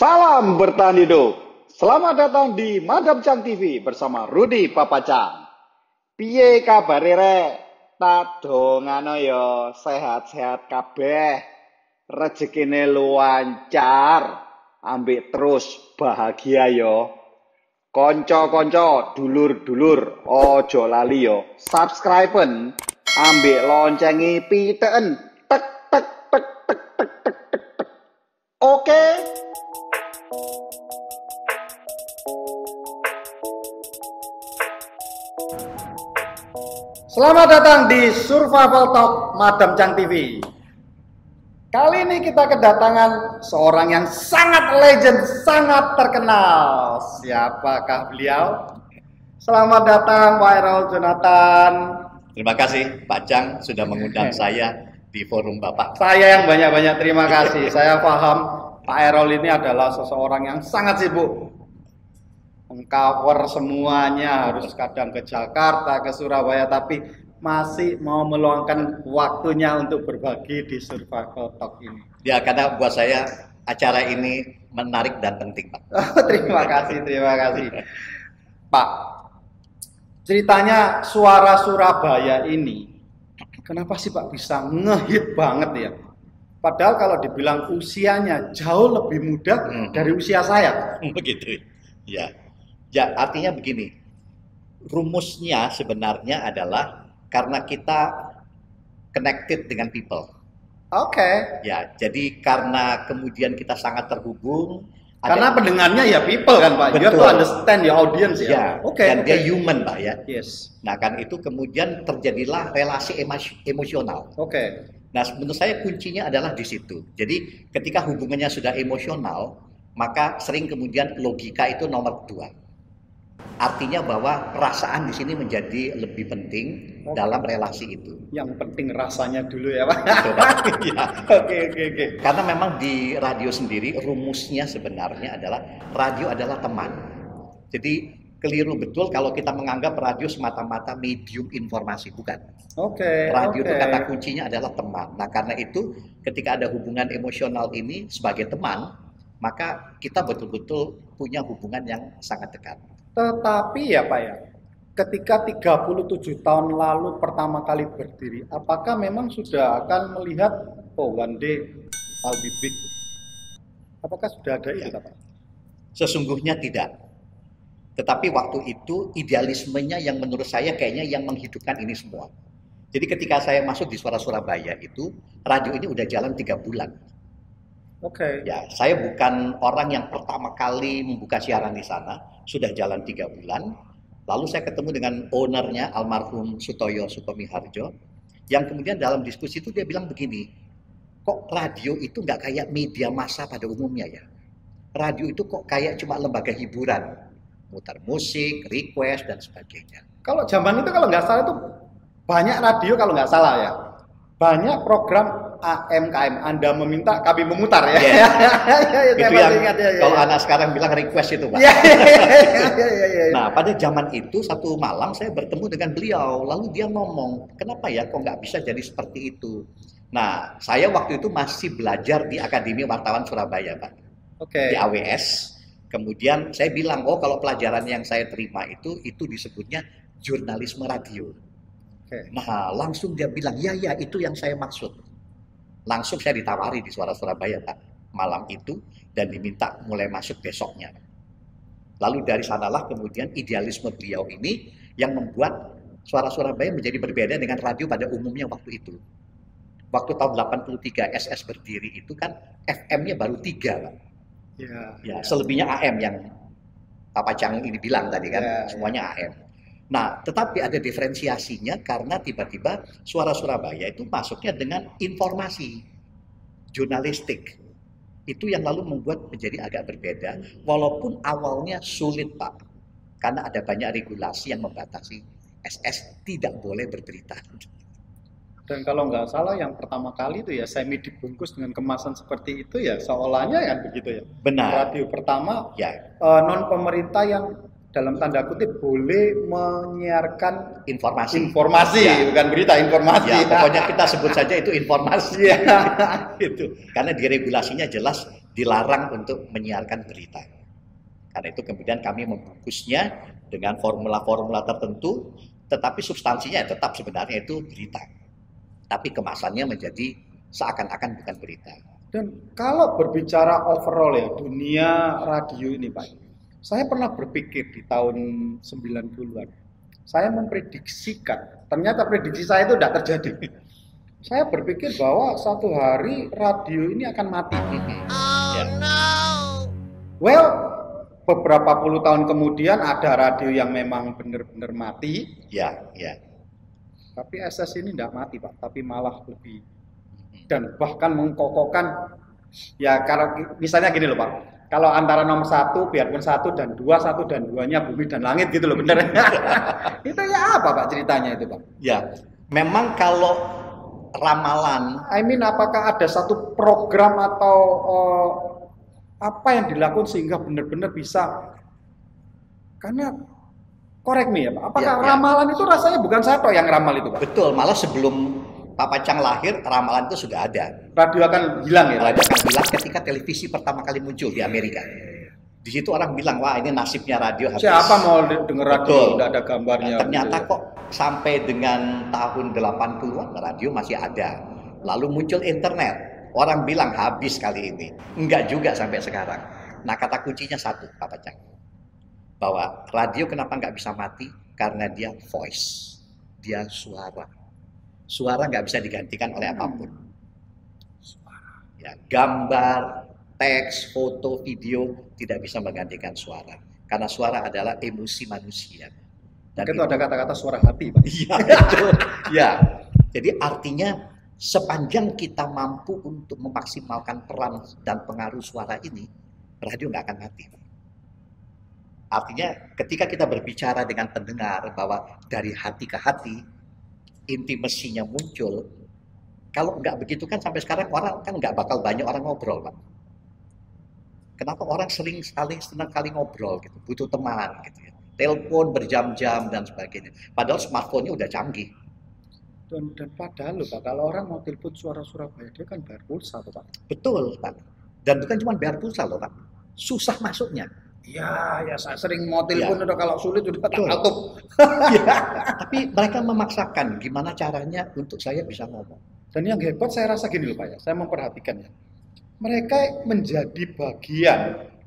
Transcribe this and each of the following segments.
Salam bertahan hidup. Selamat datang di Madam Chang TV bersama Rudi Papacang. Piye kabare rek? Tak dongano ya sehat-sehat kabeh. Rezekine lancar. Ambek terus bahagia yo. Konco-konco, dulur-dulur, ojo lali yo. Subscriben, ambek loncengi piteken. Tek tek tek tek tek tek tek. Oke. Selamat datang di Survival Talk Madam Chang TV. Kali ini kita kedatangan seorang yang sangat legend, sangat terkenal. Siapakah beliau? Selamat datang Pak Errol Jonathan. Terima kasih Pak Jang sudah mengundang saya di forum Bapak. Saya yang banyak-banyak terima kasih. Saya paham Pak Errol ini adalah seseorang yang sangat sibuk. Mengcover semuanya harus kadang ke Jakarta, ke Surabaya, tapi masih mau meluangkan waktunya untuk berbagi di Survival Talk ini. Ya karena buat saya acara ini menarik dan penting Pak. terima kasih, terima kasih. Pak, ceritanya suara Surabaya ini, kenapa sih Pak bisa ngehit banget ya? Padahal kalau dibilang usianya jauh lebih muda Hmm. dari usia saya. Begitu. Ya. Ya artinya begini. Rumusnya sebenarnya adalah karena kita connected dengan people. Oke. Ya, jadi karena kemudian kita sangat terhubung ada- Karena pendengarnya ya people kan Pak. You have to Betul. understand your audience ya. ya, Oke. dan dia oke. human Pak ya. Yes. Nah kan itu kemudian terjadilah relasi emosional. Oke. Nah, menurut saya kuncinya adalah di situ. Jadi, ketika hubungannya sudah emosional, maka sering kemudian logika itu nomor dua. Artinya bahwa perasaan di sini menjadi lebih penting Oke. dalam relasi itu. Yang penting rasanya dulu ya Pak. Coba. Ya. Oke oke oke. Karena memang di radio sendiri rumusnya sebenarnya adalah radio adalah teman. Jadi keliru betul kalau kita menganggap radio semata-mata medium informasi, bukan. Oke. Radio itu oke. kata kuncinya adalah teman. Nah, karena itu ketika ada hubungan emosional ini sebagai teman, maka kita betul-betul punya hubungan yang sangat dekat. Tetapi ya Pak ya, ketika 37 tahun lalu pertama kali berdiri, apakah memang sudah akan melihat oh one day I'll be big? Apakah sudah ada itu Ya. Pak? Sesungguhnya tidak. Tetapi waktu itu idealismenya yang menurut saya kayaknya yang menghidupkan ini semua. Jadi ketika saya masuk di Suara Surabaya itu, radio ini udah jalan tiga bulan. Oke. Ya, saya bukan orang yang pertama kali membuka siaran di sana, sudah jalan tiga bulan. Lalu saya ketemu dengan ownernya almarhum Sutoyo Sukomi Harjo, yang kemudian dalam diskusi itu dia bilang begini, kok radio itu nggak kayak media massa pada umumnya ya? Radio itu kok kayak cuma lembaga hiburan, mutar musik, request dan sebagainya. Kalau zaman itu kalau nggak salah itu banyak radio kalau nggak salah ya, banyak program AMKM Anda meminta kami memutar ya. Yes. Ya, ya, itu saya yang ingat, ya, ya, kalau ya. anak sekarang bilang request itu, Pak. Ya, ya, ya, ya, ya, ya. Nah, pada zaman itu satu malam saya bertemu dengan beliau, lalu dia ngomong, kenapa ya kok nggak bisa jadi seperti itu? Nah, saya waktu itu masih belajar di Akademi Wartawan Surabaya, Pak, Oke. di AWS. Kemudian saya bilang, oh kalau pelajaran yang saya terima itu, itu disebutnya jurnalisme radio. Oke. Nah, langsung dia bilang, ya ya itu yang saya maksud. Langsung saya ditawari di Suara Surabaya, Pak, malam itu, dan diminta mulai masuk besoknya. Lalu dari sanalah kemudian idealisme beliau ini yang membuat Suara Surabaya menjadi berbeda dengan radio pada umumnya waktu itu. Waktu tahun 83 SS berdiri itu kan FM-nya baru tiga, Pak. Ya, Ya, selebihnya AM yang Papa Cang ini bilang tadi kan, Ya, ya. semuanya AM. Nah, tetapi ada diferensiasinya karena tiba-tiba suara Surabaya itu masuknya dengan informasi jurnalistik. Itu yang lalu membuat menjadi agak berbeda, walaupun awalnya sulit Pak. Karena ada banyak regulasi yang membatasi SS tidak boleh berberita. Dan kalau nggak salah yang pertama kali itu ya semi dibungkus dengan kemasan seperti itu ya seolahnya kan begitu ya. Benar. Radio pertama Ya, non pemerintah yang dalam tanda kutip boleh menyiarkan informasi. informasi Ya. bukan berita informasi. Ya, pokoknya kita sebut saja itu informasi. Iya. itu karena di regulasinya jelas dilarang untuk menyiarkan berita. Karena itu kemudian kami membungkusnya dengan formula-formula tertentu, tetapi substansinya tetap sebenarnya itu berita. Tapi kemasannya menjadi seakan-akan bukan berita. Dan kalau berbicara overall ya dunia radio ini Pak, saya pernah berpikir di tahun 90-an, saya memprediksikan, ternyata prediksi saya itu tidak terjadi. Saya berpikir bahwa satu hari radio ini akan mati. Oh, ya. no. Well, beberapa puluh tahun kemudian ada radio yang memang benar-benar mati. Ya, ya. Tapi SS ini tidak mati Pak, tapi malah lebih dan bahkan mengkokokkan ya kalau misalnya gini loh Pak, kalau antara nomor satu biarpun satu dan dua satu dan duanya bumi dan langit gitu loh bener. Itu ya apa Pak ceritanya itu Pak? Ya, memang kalau ramalan, I mean apakah ada satu program atau uh, apa yang dilakukan sehingga benar-benar bisa? Karena korek nih ya Pak, apakah ya, ya. ramalan itu rasanya bukan saya yang ramal itu Pak? Betul, malah sebelum Pak Pacang lahir, ramalan itu sudah ada. Radio akan hilang ya? Radio akan hilang ketika televisi pertama kali muncul di Amerika. Di situ orang bilang, wah ini nasibnya radio habis. Siapa mau dengar radio, tidak ada gambarnya. Nah, ternyata gitu. kok sampai dengan tahun 80-an radio masih ada. Lalu muncul internet. Orang bilang habis kali ini. Enggak juga sampai sekarang. Nah kata kuncinya satu, Pak Pacang. Bahwa radio kenapa nggak bisa mati? Karena dia voice. Dia suara suara nggak bisa digantikan oleh apa pun. Ya, gambar, teks, foto, video tidak bisa menggantikan suara. Karena suara adalah emosi manusia. Dan itu, itu ada kata-kata suara hati, Pak. Iya, itu. ya. Jadi artinya sepanjang kita mampu untuk memaksimalkan peran dan pengaruh suara ini, radio nggak akan mati. Artinya ketika kita berbicara dengan pendengar bahwa dari hati ke hati, intimasinya muncul, kalau nggak begitu kan sampai sekarang orang kan nggak bakal banyak orang ngobrol, Pak. Kenapa orang sering sekali senang kali ngobrol gitu, butuh teman gitu ya. Telepon berjam-jam dan sebagainya. Padahal smartphone-nya udah canggih. Dan, dan padahal loh Pak, kalau orang mau telepon suara Surabaya dia kan bayar pulsa Pak. Betul Pak. Dan bukan cuma bayar pulsa loh Pak. Susah masuknya. Ya, ya saya sering mau telepon ya. udah kalau sulit udah tak tutup. ya. Tapi mereka memaksakan gimana caranya untuk saya bisa ngomong. Dan yang hebat saya rasa gini loh Pak ya, saya memperhatikan ya. Mereka menjadi bagian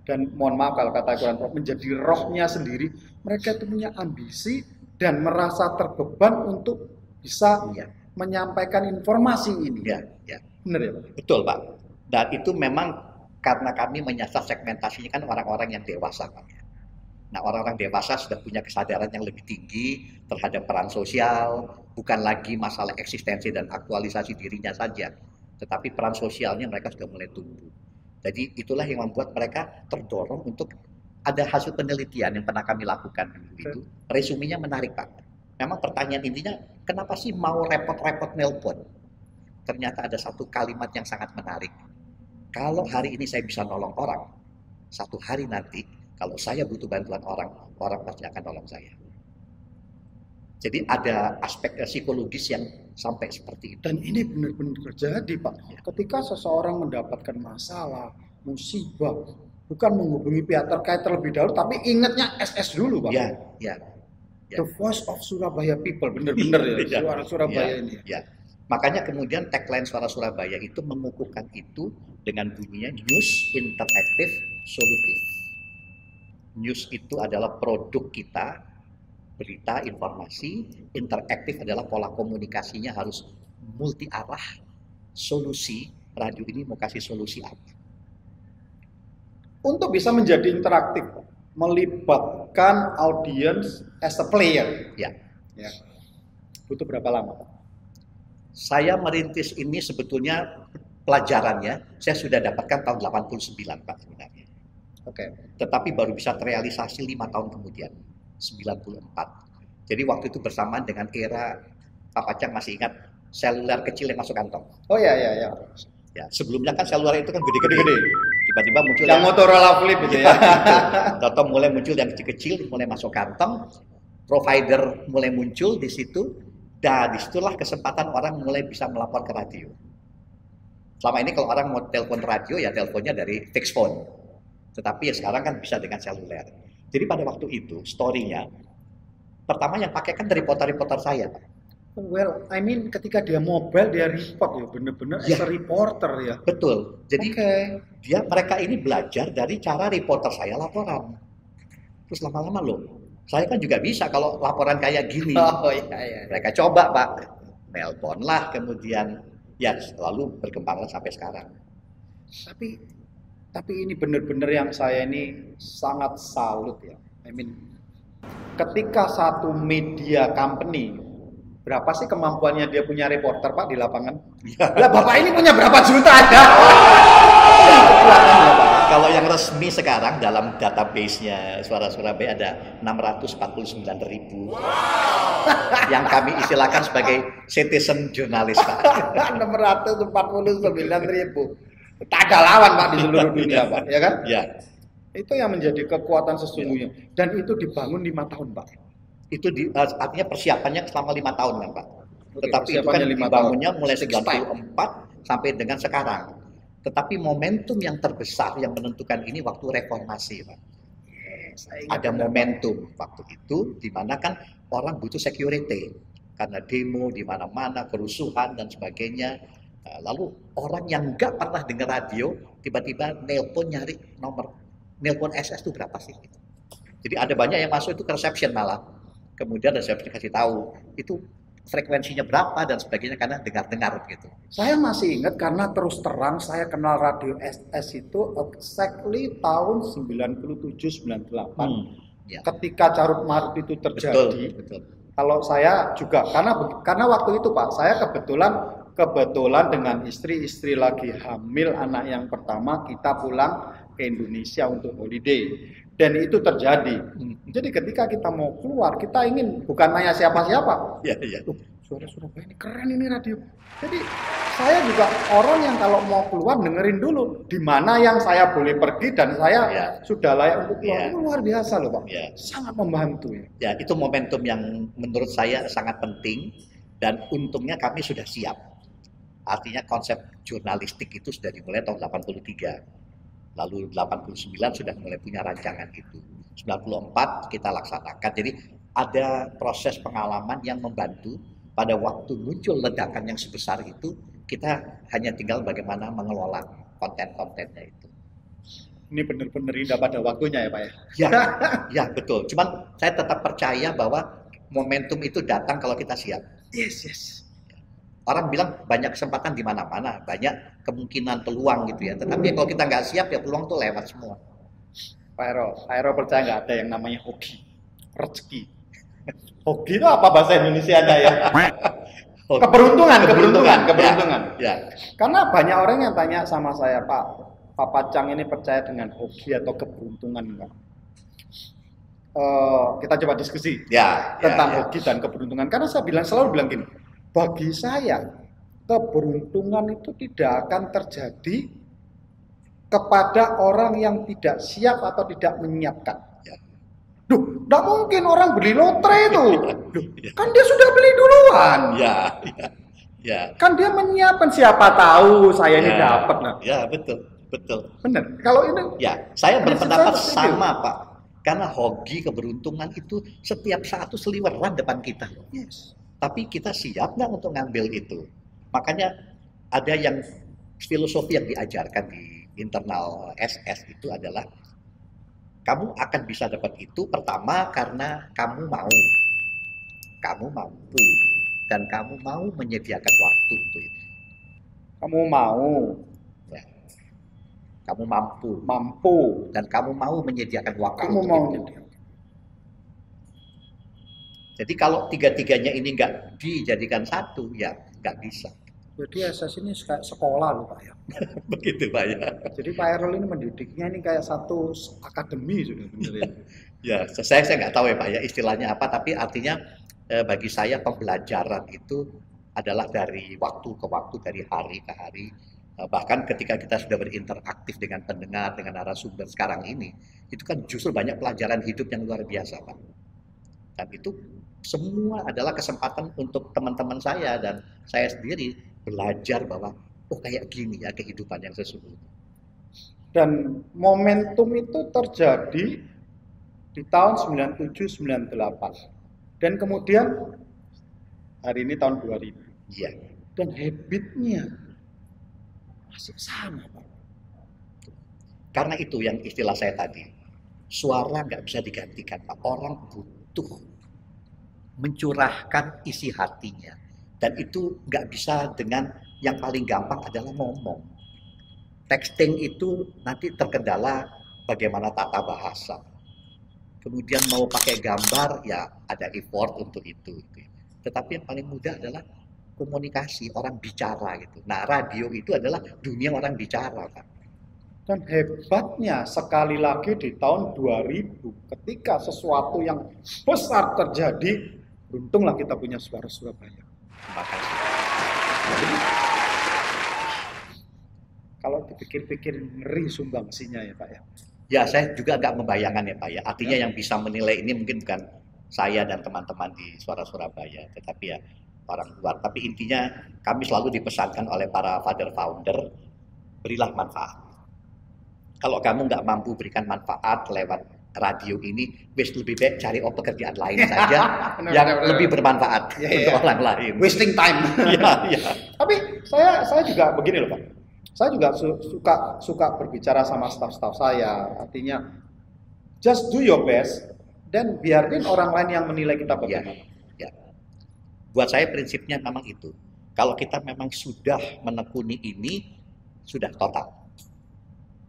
dan mohon maaf kalau kata Quran menjadi rohnya sendiri. Mereka itu punya ambisi dan merasa terbeban untuk bisa ya. menyampaikan informasi ini. Ya, ya. Benar ya Pak? Betul Pak. Dan itu memang karena kami menyasar segmentasinya kan orang-orang yang dewasa. Nah orang-orang dewasa sudah punya kesadaran yang lebih tinggi terhadap peran sosial, bukan lagi masalah eksistensi dan aktualisasi dirinya saja, tetapi peran sosialnya mereka sudah mulai tumbuh. Jadi itulah yang membuat mereka terdorong untuk ada hasil penelitian yang pernah kami lakukan itu. Resuminya menarik Pak. Memang pertanyaan intinya, kenapa sih mau repot-repot nelpon? Ternyata ada satu kalimat yang sangat menarik kalau hari ini saya bisa nolong orang, satu hari nanti kalau saya butuh bantuan orang, orang pasti akan nolong saya. Jadi ada aspek psikologis yang sampai seperti itu. Dan ini benar-benar terjadi Pak. Ya. Ketika seseorang mendapatkan masalah, musibah, bukan menghubungi pihak terkait terlebih dahulu, tapi ingatnya SS dulu Pak. Ya, ya. ya. The voice of Surabaya people, benar-benar ya, ya, suara Surabaya ya, ini. Ya. Makanya kemudian tagline Suara Surabaya itu mengukuhkan itu dengan bunyinya News Interactive Solutif. News itu adalah produk kita, berita, informasi, interaktif adalah pola komunikasinya harus multi arah, solusi, radio ini mau kasih solusi apa. Untuk bisa menjadi interaktif, melibatkan audience as a player. Ya. ya. Butuh berapa lama Pak? Saya merintis ini sebetulnya pelajarannya saya sudah dapatkan tahun 89 Pak sebenarnya. Oke. Okay. Tetapi baru bisa terrealisasi lima tahun kemudian, 94. Jadi waktu itu bersamaan dengan era Pak Pacang masih ingat seluler kecil yang masuk kantong. Oh iya iya iya. Ya, sebelumnya kan seluler itu kan gede-gede. Tiba-tiba muncul yang, yang Motorola Flip itu ya. Toto mulai muncul yang kecil-kecil, mulai masuk kantong. Provider mulai muncul di situ dan di situlah kesempatan orang mulai bisa melapor ke radio. Selama ini kalau orang mau telepon radio ya teleponnya dari fix phone. Tetapi ya sekarang kan bisa dengan seluler. Jadi pada waktu itu story-nya pertama yang pakai kan reporter-reporter saya. Pak. Well, I mean ketika dia mobile dia report ya bener-bener Ya. as a reporter ya. Betul. Jadi Oke. dia mereka ini belajar dari cara reporter saya laporan. Terus lama-lama loh, saya kan juga bisa kalau laporan kayak gini. Oh iya iya. Mereka coba pak, nelpon lah kemudian ya lalu berkembanglah sampai sekarang. Tapi tapi ini bener-bener yang saya ini sangat salut ya. I mean ketika satu media company berapa sih kemampuannya dia punya reporter Pak di lapangan? Lah Bapak ini punya berapa juta ya? Kalau yang resmi sekarang dalam database-nya Suara Surabaya ada 649 ribu. Yang kami istilahkan sebagai citizen jurnalis Pak. 649 ribu. Tak ada lawan Pak di seluruh dunia Pak, ya kan? Ya, Itu yang menjadi kekuatan sesungguhnya. Dan itu dibangun lima tahun Pak. itu di, eh, artinya persiapannya selama lima tahun kan Pak. Oke, Tetapi itu kan dibangunnya tahun. mulai Six pack. 94 sampai dengan sekarang. Tetapi momentum yang terbesar yang menentukan ini waktu reformasi Pak. Ada momentum waktu itu di mana kan orang butuh security. Karena demo di mana-mana kerusuhan dan sebagainya. Nah, lalu orang yang nggak pernah dengar radio tiba-tiba nelpon nyari nomor. Nelpon SS itu berapa sih? Jadi ada banyak yang masuk itu ke reception malah. Kemudian reception kasih tahu. Itu frekuensinya berapa dan sebagainya karena dengar-dengar gitu. Saya masih ingat karena terus terang saya kenal radio SS itu exactly tahun 97-98. ya. Ketika carut marut itu betul terjadi, betul kalau saya juga karena karena waktu itu Pak, saya kebetulan kebetulan dengan istri-istri lagi hamil anak yang pertama kita pulang ke Indonesia untuk holiday dan itu terjadi. Hmm. Jadi ketika kita mau keluar, kita ingin bukan nanya siapa-siapa, ya ya Tuh, suara Surabaya ini keren ini radio. Jadi saya juga orang yang kalau mau keluar dengerin dulu di mana yang saya boleh pergi dan saya Ya. sudah layak untuk keluar. Ya. Itu luar biasa loh Pak. ya Sangat membantu ya. Ya, itu momentum yang menurut saya sangat penting dan untungnya kami sudah siap. Artinya konsep jurnalistik itu sudah dimulai tahun 83. Lalu 89 sudah mulai punya rancangan itu. 94 kita laksanakan. Jadi ada proses pengalaman yang membantu pada waktu muncul ledakan yang sebesar itu kita hanya tinggal bagaimana mengelola konten-kontennya itu. Ini benar-benar indah pada waktunya ya Pak ya. Ya, ya betul. Cuman saya tetap percaya bahwa momentum itu datang kalau kita siap. Yes, yes. Orang bilang banyak kesempatan di mana-mana, banyak kemungkinan peluang gitu ya. Tetapi kalau kita nggak siap ya peluang tuh lewat semua. Pak Ero, Pak Ero percaya nggak ada yang namanya hoki, rezeki. Hoki itu apa bahasa Indonesia anda ya? Keberuntungan, keberuntungan, keberuntungan. Ya, Karena banyak orang yang tanya sama saya, Pak, Pak Pacang ini percaya dengan hoki atau keberuntungan enggak? Eh, kita coba diskusi ya, ya, tentang ya. hoki dan keberuntungan. Karena saya bilang selalu bilang gini, bagi saya keberuntungan itu tidak akan terjadi kepada orang yang tidak siap atau tidak menyiapkan. Ya. Duh, tidak mungkin orang beli lotre itu. Duh, kan dia sudah beli duluan. Ya, ya, ya. Kan dia menyiapkan siapa tahu saya ini Ya. dapat nah. Ya, betul, betul. Benar. Kalau ini Ya, saya berpendapat sama, Pak. Karena hoki keberuntungan itu setiap saat itu seliweran depan kita. yes. Tapi kita siap nggak untuk ngambil itu? Makanya ada yang filosofi yang diajarkan di internal SS itu adalah kamu akan bisa dapat itu pertama karena kamu mau, kamu mampu, dan kamu mau menyediakan waktu untuk itu. Kamu mau, Ya. Kamu mampu mampu, dan kamu mau menyediakan waktu kamu untuk mau. itu. Jadi kalau tiga-tiganya ini nggak dijadikan satu, ya nggak bisa. Jadi SS ini kayak sekolah loh Pak ya. Begitu Pak ya. Jadi Pak Errol ini mendidiknya ini kayak satu akademi sudah benar ya. Ya, saya saya nggak tahu ya Pak ya istilahnya apa, tapi artinya eh, bagi saya pembelajaran itu adalah dari waktu ke waktu, dari hari ke hari. Eh, bahkan ketika kita sudah berinteraktif dengan pendengar, dengan narasumber sekarang ini, itu kan justru banyak pelajaran hidup yang luar biasa Pak. Dan itu semua adalah kesempatan untuk teman-teman saya dan saya sendiri belajar bahwa oh kayak gini ya kehidupan yang sesungguhnya. Dan momentum itu terjadi di tahun 97-98. Dan kemudian hari ini tahun 2000. Iya. Dan habitnya masih sama Pak. Karena itu yang istilah saya tadi, suara nggak bisa digantikan. Pak. Orang butuh mencurahkan isi hatinya. Dan itu nggak bisa dengan yang paling gampang adalah ngomong. Texting itu nanti terkendala bagaimana tata bahasa. Kemudian mau pakai gambar, ya ada effort untuk itu. Tetapi yang paling mudah adalah komunikasi, orang bicara gitu. Nah radio itu adalah dunia orang bicara kan. Dan hebatnya sekali lagi di tahun 2000 ketika sesuatu yang besar terjadi, beruntunglah kita punya suara Surabaya. Terima kasih. Kalau dipikir-pikir ngeri sumbangsinya ya Pak ya. Ya saya juga nggak membayangkan ya Pak ya. Artinya yang bisa menilai ini mungkin bukan saya dan teman-teman di Suara Surabaya, tetapi ya orang luar. Tapi intinya kami selalu dipesankan oleh para father founder, berilah manfaat. Kalau kamu nggak mampu berikan manfaat lewat radio ini, wis lebih baik cari oh, pekerjaan lain saja Benar, yang benar, lebih bermanfaat Ya, untuk ya. orang lain. Wasting time. Iya, iya. Tapi saya saya juga begini loh Pak. Saya juga su- suka suka berbicara sama staff-staff saya. Artinya just do your best dan biarin orang lain yang menilai kita Ya, bagaimana. ya. Buat saya prinsipnya memang itu. Kalau kita memang sudah menekuni ini, sudah total.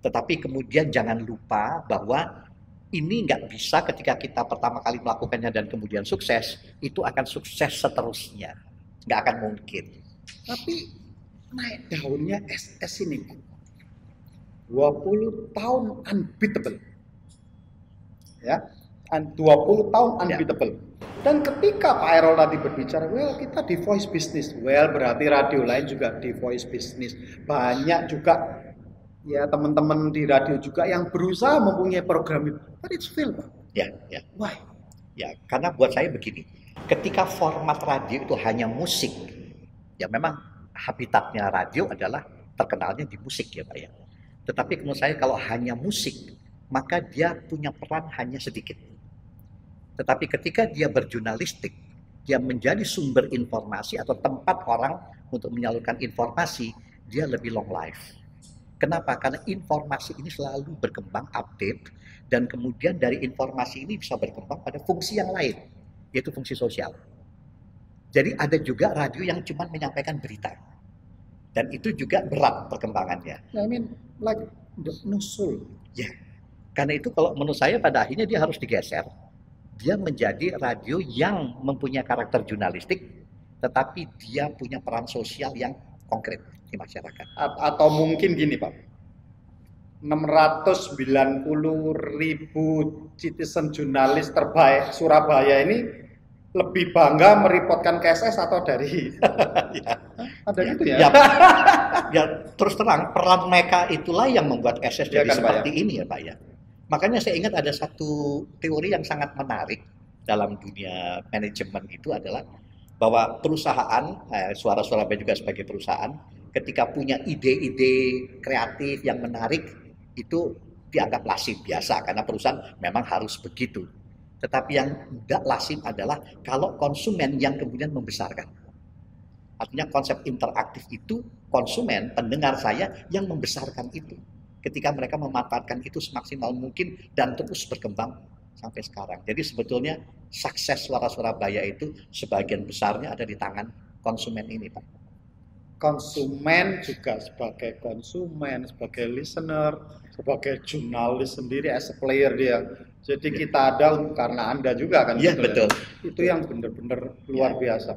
Tetapi kemudian jangan lupa bahwa ini nggak bisa ketika kita pertama kali melakukannya dan kemudian sukses, itu akan sukses seterusnya. Nggak akan mungkin. Tapi naik daunnya SS ini 20 tahun unbeatable. Ya. un- 20 tahun Ya. unbeatable. Dan ketika Pak Errol tadi berbicara, well kita di voice business. Well berarti radio lain juga di voice business. Banyak juga ya teman-teman di radio juga yang berusaha mempunyai program itu. But it's fail, Pak. Ya, ya. Why? Ya, karena buat saya begini, ketika format radio itu hanya musik, ya memang habitatnya radio adalah terkenalnya di musik ya Pak ya. Tetapi menurut saya kalau hanya musik, maka dia punya peran hanya sedikit. Tetapi ketika dia berjurnalistik, dia menjadi sumber informasi atau tempat orang untuk menyalurkan informasi, dia lebih long life. Kenapa? Karena informasi ini selalu berkembang, update, dan kemudian dari informasi ini bisa berkembang pada fungsi yang lain, yaitu fungsi sosial. Jadi ada juga radio yang cuma menyampaikan berita. Dan itu juga berat perkembangannya. I mean like the no soul. Karena itu kalau menurut saya pada akhirnya dia harus digeser. Dia menjadi radio yang mempunyai karakter jurnalistik, tetapi dia punya peran sosial yang konkret di masyarakat. A- atau mungkin gini Pak 690 ribu citizen jurnalis terbaik Surabaya ini lebih bangga meripotkan KSS atau dari ada gitu ya? Ya, ya terus terang peran mereka itulah yang membuat SS Iya jadi kan, Pak, seperti ini ya Pak ya. Makanya saya ingat ada satu teori yang sangat menarik dalam dunia manajemen itu adalah bahwa perusahaan, eh, suara Surabaya juga sebagai perusahaan, ketika punya ide-ide kreatif yang menarik itu dianggap lazim biasa karena perusahaan memang harus begitu. Tetapi yang tidak lazim adalah kalau konsumen yang kemudian membesarkan. Artinya konsep interaktif itu konsumen, pendengar saya yang membesarkan itu. Ketika mereka memanfaatkan itu semaksimal mungkin dan terus berkembang sampai sekarang. Jadi sebetulnya sukses suara Surabaya itu sebagian besarnya ada di tangan konsumen ini, Pak. konsumen juga sebagai konsumen, sebagai listener, sebagai jurnalis sendiri as a player dia. Jadi Ya. kita ada karena Anda juga kan Iya, ya. betul. Itu yang benar-benar luar Ya. biasa.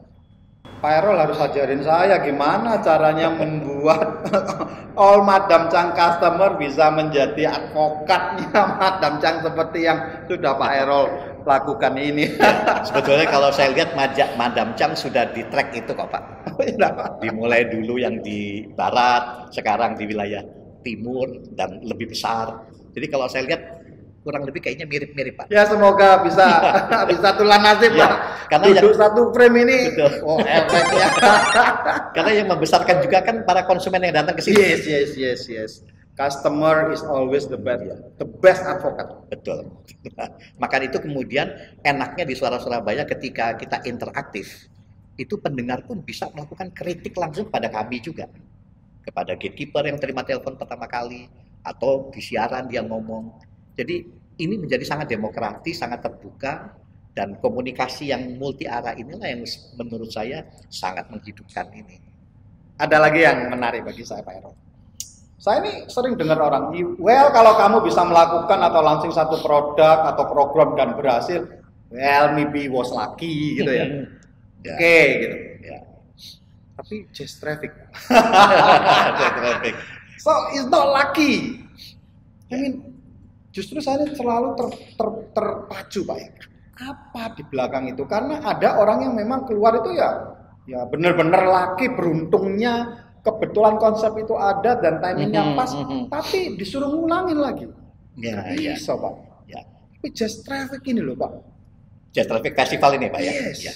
Pak Errol harus ajarin saya gimana caranya membuat all Madam Chang customer bisa menjadi advokatnya Madam Chang seperti yang sudah Pak Errol lakukan ini. Sebetulnya kalau saya lihat Majak Madam Chang sudah di track itu kok, Pak. Dimulai dulu yang di barat, sekarang di wilayah timur dan lebih besar. Jadi kalau saya lihat kurang lebih kayaknya mirip-mirip Pak. Ya semoga bisa bisa tulan nasib Ya, Pak. karena Duduk yang- satu frame ini. Betul. Oh efeknya. Karena yang membesarkan juga kan para konsumen yang datang ke sini. yes yes yes yes. Customer is always the best the best advocate. Betul. Maka itu kemudian enaknya di Suara Surabaya ketika kita interaktif, itu pendengar pun bisa melakukan kritik langsung pada kami juga. Kepada gatekeeper yang terima telepon pertama kali, atau di siaran dia ngomong. Jadi ini menjadi sangat demokratis, sangat terbuka, dan komunikasi yang multi arah inilah yang menurut saya sangat menghidupkan ini. Ada lagi yang menarik bagi saya Pak Ero. Saya ini sering dengar orang, well kalau kamu bisa melakukan atau launching satu produk atau program dan berhasil, well maybe was lucky gitu ya. Ya. Oke gitu. Ya. Tapi just traffic. Traffic. So it's not lucky. I mean, justru saya selalu ter, ter, terpacu Pak. ya. Apa di belakang itu? Karena ada orang yang memang keluar itu ya, ya benar-benar laki beruntungnya kebetulan konsep itu ada dan timingnya Mhm, pas, mhm. tapi disuruh ngulangin lagi. Ya, ya. bisa Pak. Ya. Tapi just traffic ini loh Pak. Jazz Traffic Festival ini Pak ya. Yes. Ya.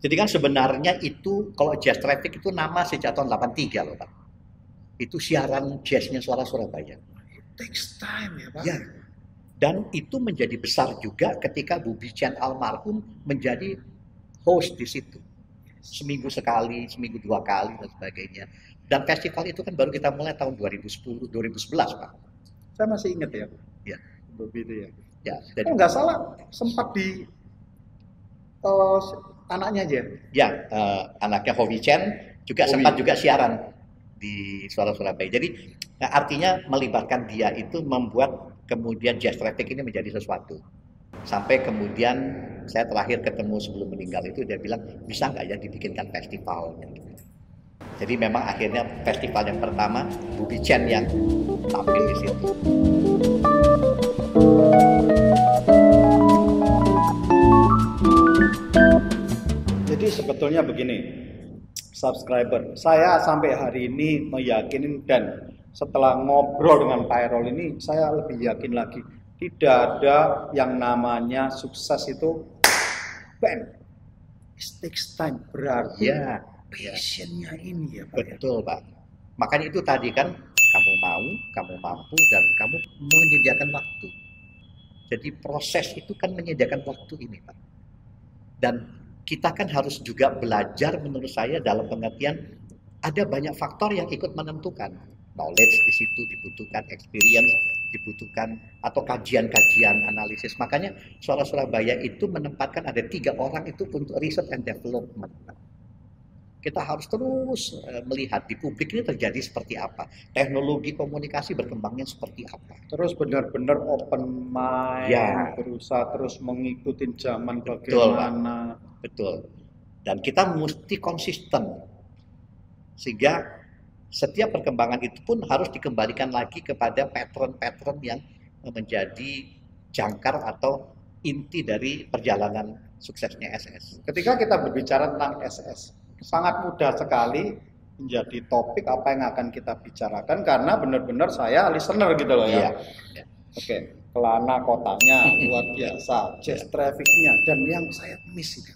Jadi kan sebenarnya itu kalau Jazz Traffic itu nama sejak tahun 83 loh Pak. Itu siaran jazznya suara Surabaya. Takes time ya Pak. Ya. Dan itu menjadi besar juga ketika Bubi Chan almarhum menjadi host di situ. Seminggu sekali, seminggu dua kali dan sebagainya. Dan festival itu kan baru kita mulai tahun 2010, 2011 Pak. Saya masih ingat ya. Ya. Begitu ya. Ya, Kalau dan nggak salah sempat di eh, anaknya aja. ya eh, anaknya Hovi Chen juga sempat juga siaran di Surabaya. Jadi nah, artinya melibatkan dia itu membuat kemudian jazz traffic ini menjadi sesuatu. Sampai kemudian saya terakhir ketemu sebelum meninggal itu dia bilang bisa nggak ya dibikinkan festival. Jadi memang akhirnya festival yang pertama Bubi Chen yang tampil di situ. Jadi sebetulnya begini, subscriber, saya sampai hari ini meyakini dan setelah ngobrol dengan Pak Erol ini, saya lebih yakin lagi tidak ada yang namanya sukses itu bam. It takes time berarti Ya, passionnya ini ya Pak. ya. betul Pak. Makanya itu tadi kan kamu mau, kamu mampu dan kamu menyediakan waktu. Jadi proses itu kan menyediakan waktu ini Pak. Dan kita kan harus juga belajar menurut saya dalam pengertian ada banyak faktor yang ikut menentukan. Knowledge di situ dibutuhkan, experience dibutuhkan, atau kajian-kajian analisis. Makanya Suara Surabaya itu menempatkan ada tiga orang itu untuk research and development. Kita harus terus eh, melihat di publik ini terjadi seperti apa. Teknologi komunikasi berkembangnya seperti apa. Terus benar-benar open mind, Ya. berusaha terus mengikuti zaman Betul, Pak. Betul. Dan kita mesti konsisten. Sehingga setiap perkembangan itu pun harus dikembalikan lagi kepada pattern-pattern yang menjadi jangkar atau inti dari perjalanan suksesnya SS. Ketika kita berbicara tentang SS, sangat mudah sekali menjadi topik apa yang akan kita bicarakan karena benar-benar saya listener gitu loh ya. Iya. Oke, kelana kotanya luar biasa, jazz trafficnya dan yang saya miss itu.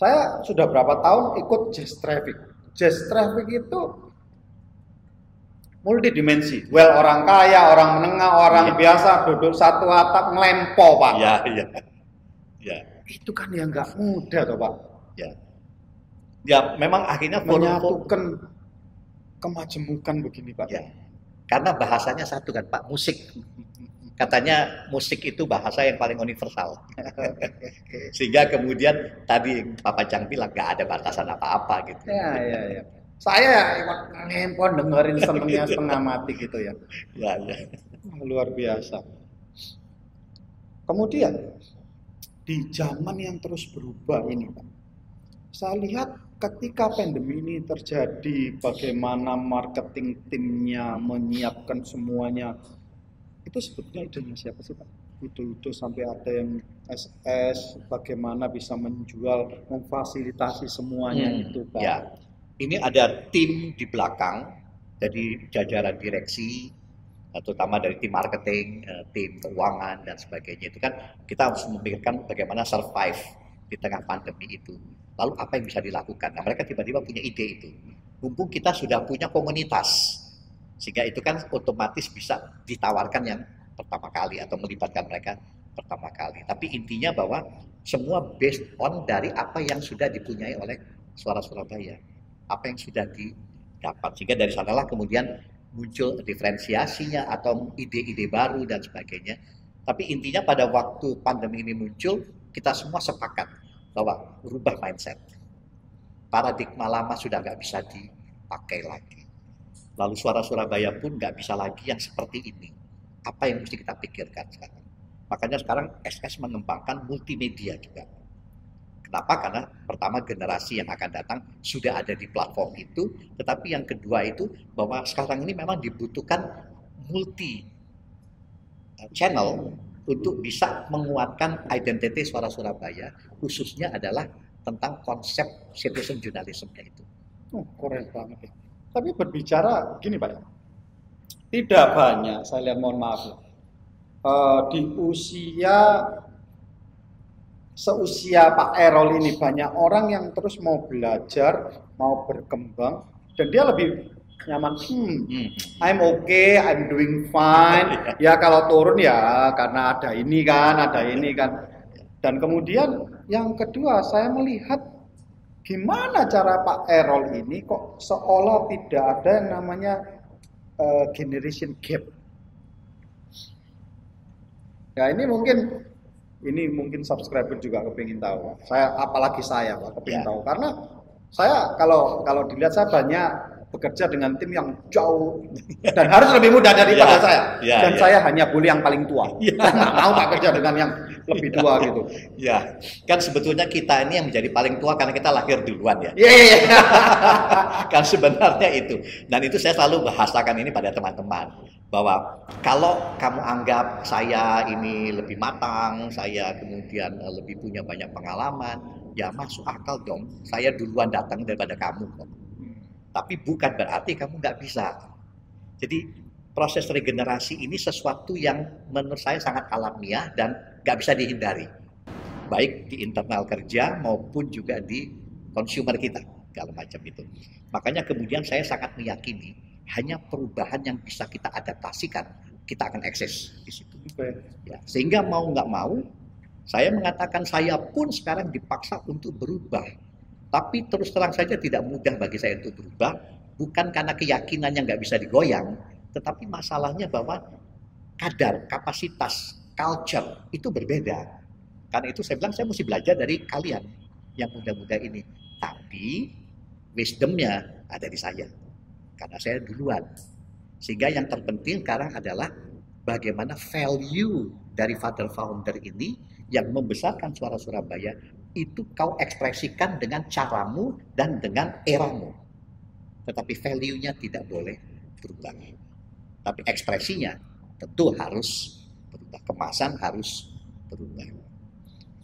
Saya sudah berapa tahun ikut jazz traffic. Jazz traffic itu multidimensi. Well, orang kaya, orang menengah, orang Iya. biasa duduk satu atap ngelempo, Pak. Ya, ya. Ya, Itu kan yang nggak mudah, toh, Pak. ya. Ya, memang akhirnya menyatukan kemajemukan begini Pak. Ya. Karena bahasanya satu kan, Pak, musik. Katanya musik itu bahasa yang paling universal. Sehingga kemudian tadi Pak Pacang bilang gak ada batasan apa-apa gitu. Ya, ya, ya. Saya ikut ngempon dengerin senengnya setengah mati gitu ya. Ya, ya. Luar biasa. Kemudian di zaman yang terus berubah ini Pak. Saya lihat ketika pandemi ini terjadi bagaimana marketing timnya menyiapkan semuanya itu sebetulnya idenya siapa sih Pak? Itu-itu sampai ada yang SS, bagaimana bisa menjual, memfasilitasi semuanya Hmm, itu Pak. Ya. Ini ada tim di belakang, jadi jajaran direksi, eh, terutama dari tim marketing, eh, tim keuangan dan sebagainya itu kan kita harus memikirkan bagaimana survive di tengah pandemi itu. Lalu apa yang bisa dilakukan? Nah mereka tiba-tiba punya ide itu. Mumpung kita sudah punya komunitas, sehingga itu kan otomatis bisa ditawarkan yang pertama kali atau melibatkan mereka pertama kali. Tapi intinya bahwa semua based on dari apa yang sudah dipunyai oleh suara Surabaya, apa yang sudah didapat. Sehingga dari sanalah kemudian muncul diferensiasinya atau ide-ide baru dan sebagainya. Tapi intinya pada waktu pandemi ini muncul, kita semua sepakat bahwa berubah mindset. Paradigma lama sudah nggak bisa dipakai lagi. Lalu suara Surabaya pun nggak bisa lagi yang seperti ini. Apa yang mesti kita pikirkan sekarang? Makanya sekarang SS mengembangkan multimedia juga. Kenapa? Karena pertama generasi yang akan datang sudah ada di platform itu, tetapi yang kedua itu bahwa sekarang ini memang dibutuhkan multi eh, channel untuk bisa menguatkan identitas suara Surabaya, khususnya adalah tentang konsep citizen journalism itu. Oh, keren banget. Tapi berbicara gini Pak, tidak banyak, saya lihat mohon maaf ya, uh, di usia seusia Pak Erol ini banyak orang yang terus mau belajar, mau berkembang, dan dia lebih nyaman. Hmm, hmm. I'm okay, I'm doing fine. ya kalau turun ya karena ada ini kan, ada ini kan. Dan kemudian yang kedua saya melihat gimana cara Pak Erol ini kok seolah tidak ada yang namanya uh, generation gap. Ya ini mungkin ini mungkin subscriber juga kepingin tahu. Saya apalagi saya Pak kepingin ya. tahu karena saya kalau kalau dilihat saya banyak bekerja dengan tim yang jauh dan harus lebih muda daripada ya, saya. Ya, dan ya. saya hanya boleh yang paling tua. Ya. mau Pak kerja dengan yang lebih tua gitu. Ya, kan sebetulnya kita ini yang menjadi paling tua karena kita lahir duluan ya. Iya, iya, iya. kan sebenarnya itu. Dan itu saya selalu bahasakan ini pada teman-teman bahwa kalau kamu anggap saya ini lebih matang, saya kemudian eh, lebih punya banyak pengalaman, ya masuk akal dong. Saya duluan datang daripada kamu kok. Tapi bukan berarti kamu nggak bisa. Jadi proses regenerasi ini sesuatu yang menurut saya sangat alamiah dan nggak bisa dihindari. Baik di internal kerja maupun juga di consumer kita, kalau macam itu. Makanya kemudian saya sangat meyakini hanya perubahan yang bisa kita adaptasikan, kita akan eksis di situ. Ya, sehingga mau nggak mau, saya mengatakan saya pun sekarang dipaksa untuk berubah. Tapi terus terang saja tidak mudah bagi saya untuk berubah, bukan karena keyakinan yang nggak bisa digoyang, tetapi masalahnya bahwa kadar, kapasitas, culture itu berbeda. Karena itu saya bilang saya mesti belajar dari kalian yang muda-muda ini. Tapi wisdomnya ada di saya karena saya duluan. Sehingga yang terpenting sekarang adalah bagaimana value dari father founder ini yang membesarkan suara Surabaya itu kau ekspresikan dengan caramu dan dengan eramu. Tetapi value-nya tidak boleh berubah. Tapi ekspresinya tentu harus berubah. Kemasan harus berubah.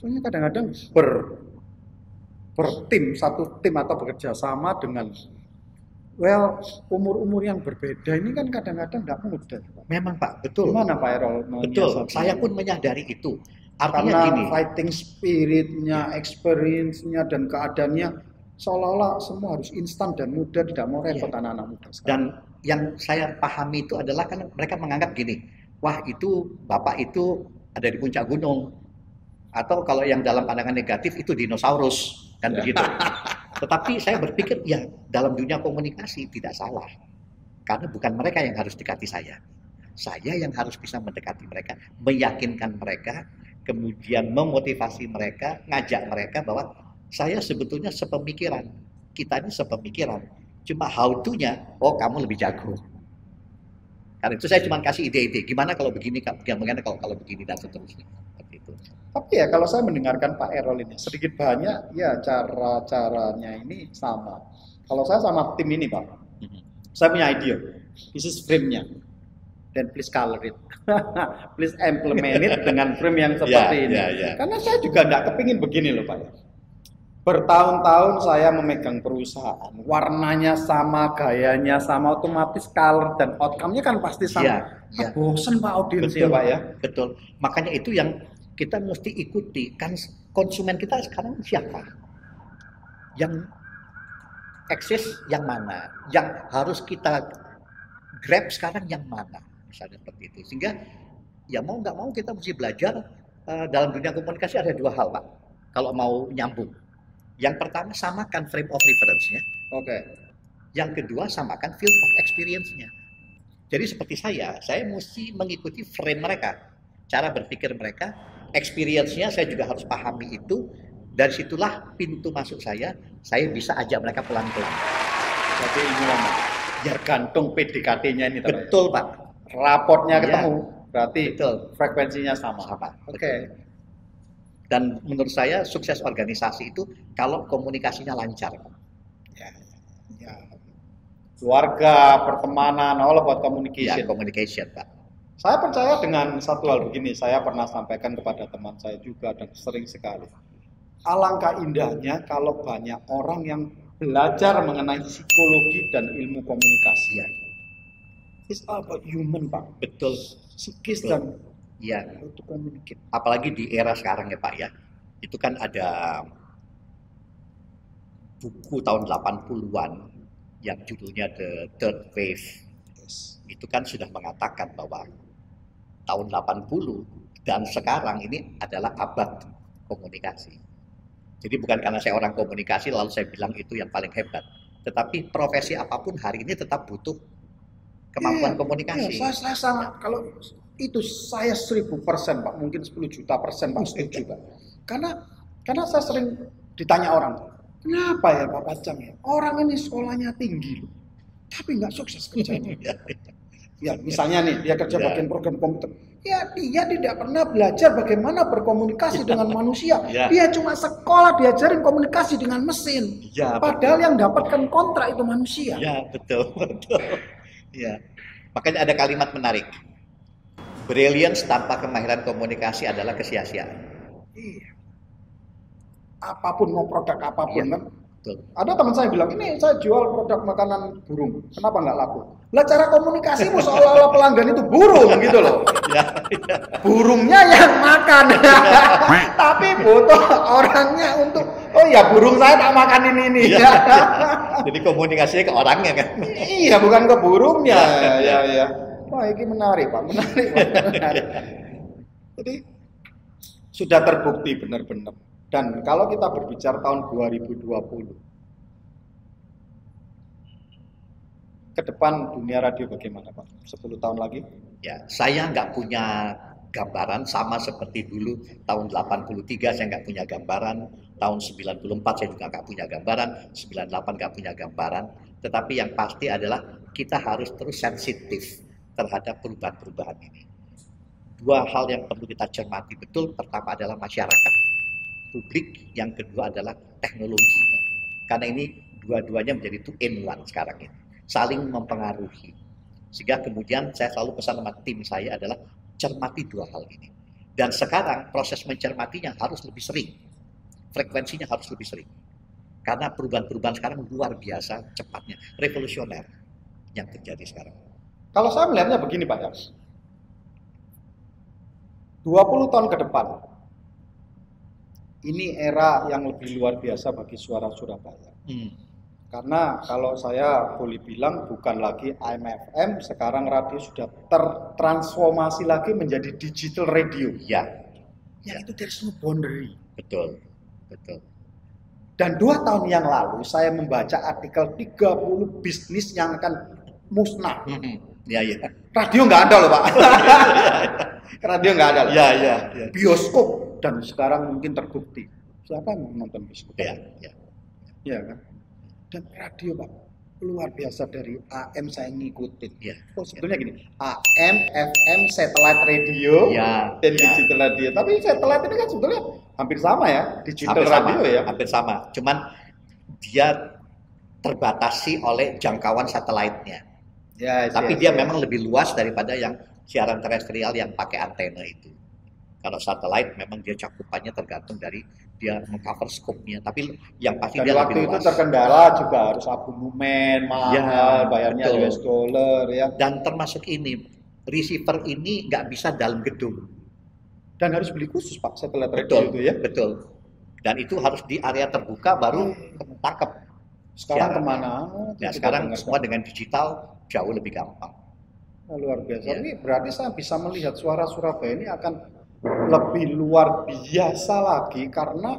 Soalnya kadang-kadang ber bertim satu tim atau bekerja sama dengan Well, umur-umur yang berbeda ini kan kadang-kadang tidak mudah. Memang Pak, betul. Gimana Pak Erol? Betul, saya pun menyadari itu. Artinya Karena gini. fighting spiritnya, ya. experience-nya, dan keadaannya seolah-olah semua harus instan dan mudah, tidak mau repot ya. anak-anak muda sekarang. Dan yang saya pahami itu adalah kan mereka menganggap gini, wah itu Bapak itu ada di puncak gunung. Atau kalau yang dalam pandangan negatif itu dinosaurus, kan ya. begitu. Tetapi saya berpikir ya dalam dunia komunikasi tidak salah. Karena bukan mereka yang harus dekati saya. Saya yang harus bisa mendekati mereka, meyakinkan mereka, kemudian memotivasi mereka, ngajak mereka bahwa saya sebetulnya sepemikiran. Kita ini sepemikiran. Cuma how to-nya, oh kamu lebih jago. Karena itu saya cuma kasih ide-ide. Gimana kalau begini, gimana kalau kalau begini dan seterusnya. Seperti itu. Tapi ya kalau saya mendengarkan Pak Erol ini sedikit banyak ya cara-caranya ini sama. Kalau saya sama tim ini Pak, mm-hmm. saya punya ide. This is frame-nya. Dan please color it. please implement it dengan frame yang seperti yeah, ini. Yeah, yeah. Karena saya juga tidak kepingin begini loh Pak. Bertahun-tahun saya memegang perusahaan, warnanya sama, gayanya sama, otomatis color dan outcome-nya kan pasti sama. Iya, iya. Ah, bosen Pak audiens ya. Pak ya. Betul. Makanya itu yang kita mesti ikuti. Kan konsumen kita sekarang siapa? Yang eksis yang mana? Yang harus kita grab sekarang yang mana? Misalnya seperti itu. Sehingga ya mau nggak mau kita mesti belajar eh, dalam dunia komunikasi ada dua hal Pak. Kalau mau nyambung. Yang pertama samakan frame of reference-nya. Oke. Yang kedua samakan field of experience-nya. Jadi seperti saya, saya mesti mengikuti frame mereka, cara berpikir mereka, experience-nya saya juga harus pahami itu. Dari situlah pintu masuk saya, saya bisa ajak mereka pelan-pelan. Jadi ini lama. Tergantung PDKT-nya ini. Betul Pak, Rapornya Iya. ketemu, berarti betul. frekuensinya sama. Sama. Oke. betul. Dan menurut saya sukses organisasi itu kalau komunikasinya lancar. Ya, ya. Keluarga, pertemanan, all about Ya, communication. communication Pak. Saya percaya dengan satu hal begini, saya pernah sampaikan kepada teman saya juga dan sering sekali. Alangkah indahnya kalau banyak orang yang belajar mengenai psikologi dan ilmu komunikasi. Ya, It's all about human, Pak. betul. Psikis Betul. dan Ya, to communicate. apalagi di era sekarang ya Pak ya. Itu kan ada buku tahun 80-an yang judulnya The Third Wave. Yes. Itu kan sudah mengatakan bahwa tahun 80 dan sekarang ini adalah abad komunikasi. Jadi bukan karena saya orang komunikasi lalu saya bilang itu yang paling hebat. Tetapi profesi apa pun hari ini tetap butuh kemampuan Iya, komunikasi. Iya, saya, saya sangat kalau itu saya seribu persen pak, mungkin 10 juta persen pak setuju pak. Karena karena saya sering ditanya orang, kenapa ya Pak Pacang ya? Orang ini sekolahnya tinggi loh, tapi nggak sukses kerjanya. ya misalnya nih dia kerja Ya. bagian program komputer, ya dia tidak pernah belajar bagaimana berkomunikasi dengan manusia. Ya. Dia cuma sekolah diajarin komunikasi dengan mesin. Ya, Padahal yang dapatkan kontrak itu manusia. Ya, betul, betul. Ya. Makanya ada kalimat menarik. Brilliance tanpa kemahiran komunikasi adalah kesia-siaan. Iya. Apa pun mau produk apa pun Iya. kan. Betul. Ada teman saya bilang, ini saya jual produk makanan burung. Kenapa nggak laku? Lah cara komunikasimu seolah-olah pelanggan itu burung gitu loh. Ya, ya. Burungnya yang makan. Tapi butuh orangnya untuk, oh ya burung saya tak makan ini ini. Iya, Jadi komunikasinya ke orangnya kan. iya, bukan ke burungnya. ya, ya. Wah, ini menarik, Pak. Menarik, Pak. Menarik. Jadi sudah terbukti benar-benar. Dan kalau kita berbicara tahun 2020, ke depan dunia radio bagaimana, Pak? 10 tahun lagi? Ya, saya nggak punya gambaran sama seperti dulu tahun 83 saya nggak punya gambaran, tahun 94 saya juga nggak punya gambaran, 98 nggak punya gambaran. Tetapi yang pasti adalah kita harus terus sensitif terhadap perubahan-perubahan ini. Dua hal yang perlu kita cermati betul, pertama adalah masyarakat publik, yang kedua adalah teknologi. Karena ini dua-duanya menjadi two in one sekarang ini, saling mempengaruhi. Sehingga kemudian saya selalu pesan sama tim saya adalah cermati dua hal ini. Dan sekarang proses mencermatinya harus lebih sering. Frekuensinya harus lebih sering. Karena perubahan-perubahan sekarang luar biasa cepatnya, revolusioner yang terjadi sekarang. Kalau saya melihatnya begini, Pak ya. 20 tahun ke depan, ini era yang lebih luar biasa bagi suara Surabaya. Hmm. Karena kalau saya boleh bilang bukan lagi AM/FM, sekarang radio sudah tertransformasi lagi menjadi digital radio. Ya, Ya itu there's no boundary. betul, betul. Dan dua tahun yang lalu saya membaca artikel 30 bisnis yang akan musnah. Hmm. Ya, ya, Radio nggak ada loh Pak. Radio nggak ada. loh. ya, ya, ya, Bioskop dan sekarang mungkin terbukti. Siapa yang nonton bioskop? ya, ya. Iya kan? Dan radio Pak luar biasa dari AM saya ngikutin. ya. Oh sebetulnya gini, AM, FM, satellite radio, Ya, dan ya. digital radio. Tapi satellite ini kan sebetulnya hampir sama ya, digital hampir sama, radio ya. hampir sama. Cuman dia terbatasi oleh jangkauan satelitnya. Ya, Tapi yes, dia yes. memang lebih luas daripada yang siaran terestrial yang pakai antena itu. Kalau satelit memang dia cakupannya tergantung dari dia mengcover scope-nya. Tapi yang pasti Dan dia waktu lebih itu terkendala juga harus abonemen mahal, Ya, bayarnya betul. US dollar ya. Dan termasuk ini, receiver ini nggak bisa dalam gedung. Dan harus beli khusus Pak setelah Betul, itu ya. betul. Dan itu harus di area terbuka baru tangkap. Sekarang Siaran. ke mana? Nah, Tidak sekarang dengar. semua dengan digital jauh lebih gampang. Nah, luar biasa. Ya. Ini berarti saya bisa melihat suara Surabaya ini akan lebih luar biasa lagi karena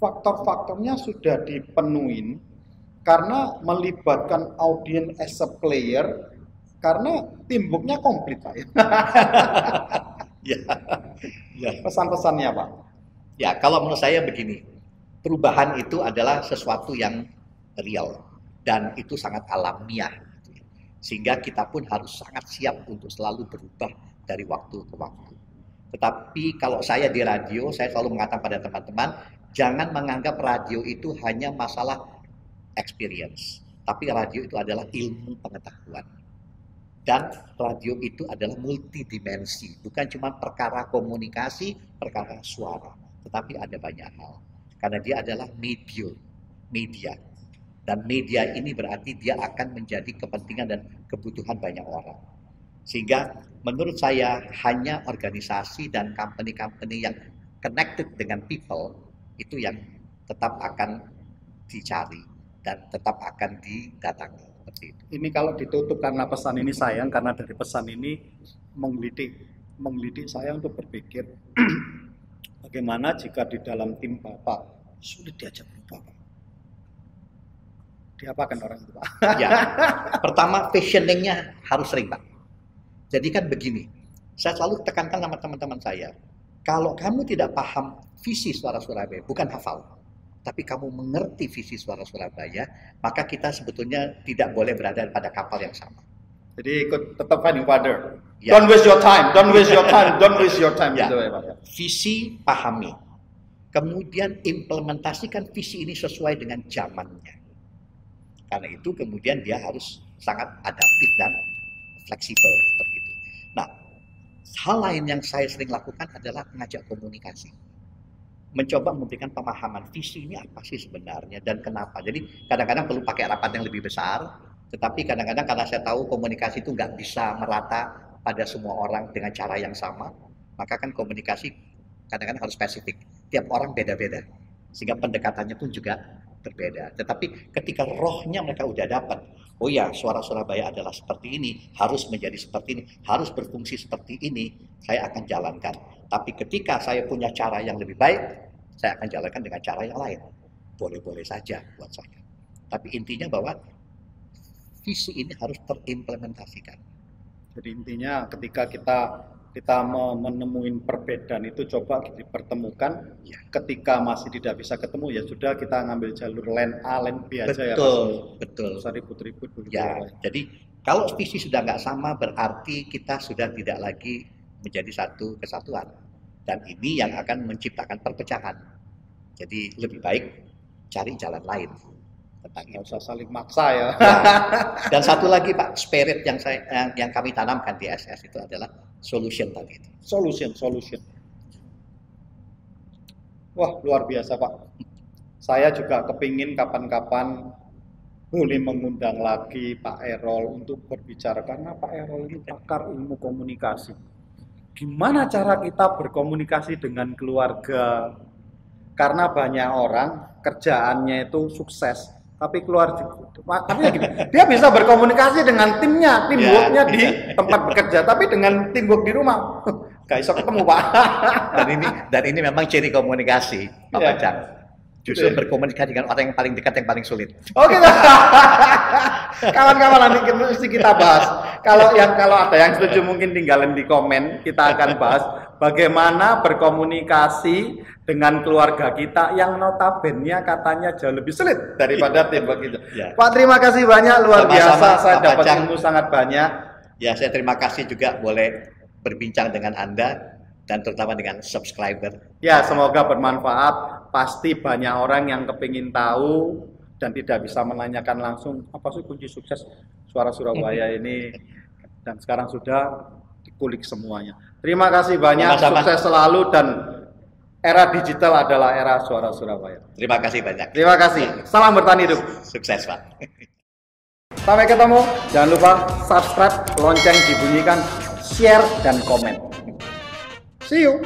faktor-faktornya sudah dipenuhin karena melibatkan audiens as a player karena timbuknya komplit Pak. ya. Ya, ya. Pesan-pesannya Pak. Ya, kalau menurut saya begini, perubahan itu adalah sesuatu yang real dan itu sangat alamiah. Sehingga kita pun harus sangat siap untuk selalu berubah dari waktu ke waktu. Tetapi kalau saya di radio, saya selalu mengatakan pada teman-teman, jangan menganggap radio itu hanya masalah experience. Tapi radio itu adalah ilmu pengetahuan. Dan radio itu adalah multidimensi, bukan cuma perkara komunikasi, perkara suara, tetapi ada banyak hal. Karena dia adalah medium, media. Dan media ini berarti dia akan menjadi kepentingan dan kebutuhan banyak orang. Sehingga menurut saya hanya organisasi dan company-company yang connected dengan people itu yang tetap akan dicari dan tetap akan didatangi seperti itu. Ini kalau ditutup karena pesan ini sayang karena dari pesan ini menggelitik menggelitik saya untuk berpikir bagaimana jika di dalam tim Bapak sulit diajak berubah Pak. Diapakan orang itu Pak? Ya, pertama fashioningnya harus sering pak. Jadi kan begini, saya selalu tekankan sama teman-teman saya, kalau kamu tidak paham visi suara Surabaya, bukan hafal, tapi kamu mengerti visi suara Surabaya, maka kita sebetulnya tidak boleh berada pada kapal yang sama. Jadi ikut tetap finding father. Ya. Don't waste your time, don't waste your time, don't waste your time Ya. gitu ya Pak. Visi pahami, kemudian implementasikan visi ini sesuai dengan zamannya. Karena itu kemudian dia harus sangat adaptif dan fleksibel seperti itu. Hal lain yang saya sering lakukan adalah mengajak komunikasi. Mencoba memberikan pemahaman visi ini apa sih sebenarnya dan kenapa. Jadi kadang-kadang perlu pakai rapat yang lebih besar, tetapi kadang-kadang karena saya tahu komunikasi itu nggak bisa merata pada semua orang dengan cara yang sama, maka kan komunikasi kadang-kadang harus spesifik. Tiap orang beda-beda, sehingga pendekatannya pun juga berbeda. Tetapi ketika rohnya mereka udah dapat, oh ya suara Surabaya adalah seperti ini, harus menjadi seperti ini, harus berfungsi seperti ini, saya akan jalankan. Tapi ketika saya punya cara yang lebih baik, saya akan jalankan dengan cara yang lain. Boleh-boleh saja buat saya. Tapi intinya bahwa visi ini harus terimplementasikan. Jadi intinya ketika kita kita menemuin perbedaan itu coba dipertemukan. Ya. Ketika masih tidak bisa ketemu ya sudah kita ngambil jalur lane A, lane B aja ya. Betul, betul. Usah ribut-ribut dulu. Ya, jadi kalau visi sudah nggak sama berarti kita sudah tidak lagi menjadi satu kesatuan. Dan ini yang akan menciptakan perpecahan. Jadi lebih baik cari jalan lain tentang Nggak itu. usah saling maksa ya. Ya. Dan satu lagi Pak, spirit yang saya yang, yang kami tanamkan di SS itu adalah solution tadi itu. Solution, solution. Wah, luar biasa Pak. Saya juga kepingin kapan-kapan boleh mengundang lagi Pak Erol untuk berbicara karena Pak Erol ini pakar ilmu komunikasi. Gimana cara kita berkomunikasi dengan keluarga? Karena banyak orang kerjaannya itu sukses, tapi keluar makanya gini, dia bisa berkomunikasi dengan timnya, teamworknya di tempat bekerja, tapi dengan teamwork di rumah, gak bisa ketemu Pak. Dan ini dan ini memang ciri komunikasi Pak. Pajang. Justru Iya. berkomunikasi dengan orang yang paling dekat yang paling sulit. Oke, kawan-kawan nanti kita, mesti kita bahas. Kalau yang kalau ada yang setuju mungkin tinggalin di komen. Kita akan bahas bagaimana berkomunikasi dengan keluarga kita yang notabene katanya jauh lebih sulit daripada tim kita. Ya. Pak terima kasih banyak luar Sama-sama, biasa. Saya Pak dapat ilmu sangat banyak. Ya, saya terima kasih juga boleh berbincang dengan Anda dan terutama dengan subscriber. Ya, semoga bermanfaat. Pasti banyak orang yang kepingin tahu dan tidak bisa menanyakan langsung apa sih kunci sukses suara Surabaya ini. Dan sekarang sudah dikulik semuanya. Terima kasih banyak, Sama-sama. sukses selalu dan era digital adalah era suara Surabaya. Terima kasih banyak. Terima kasih. Salam bertani hidup. Sukses Pak. Sampai ketemu. Jangan lupa subscribe, lonceng dibunyikan, share, dan komen. See you.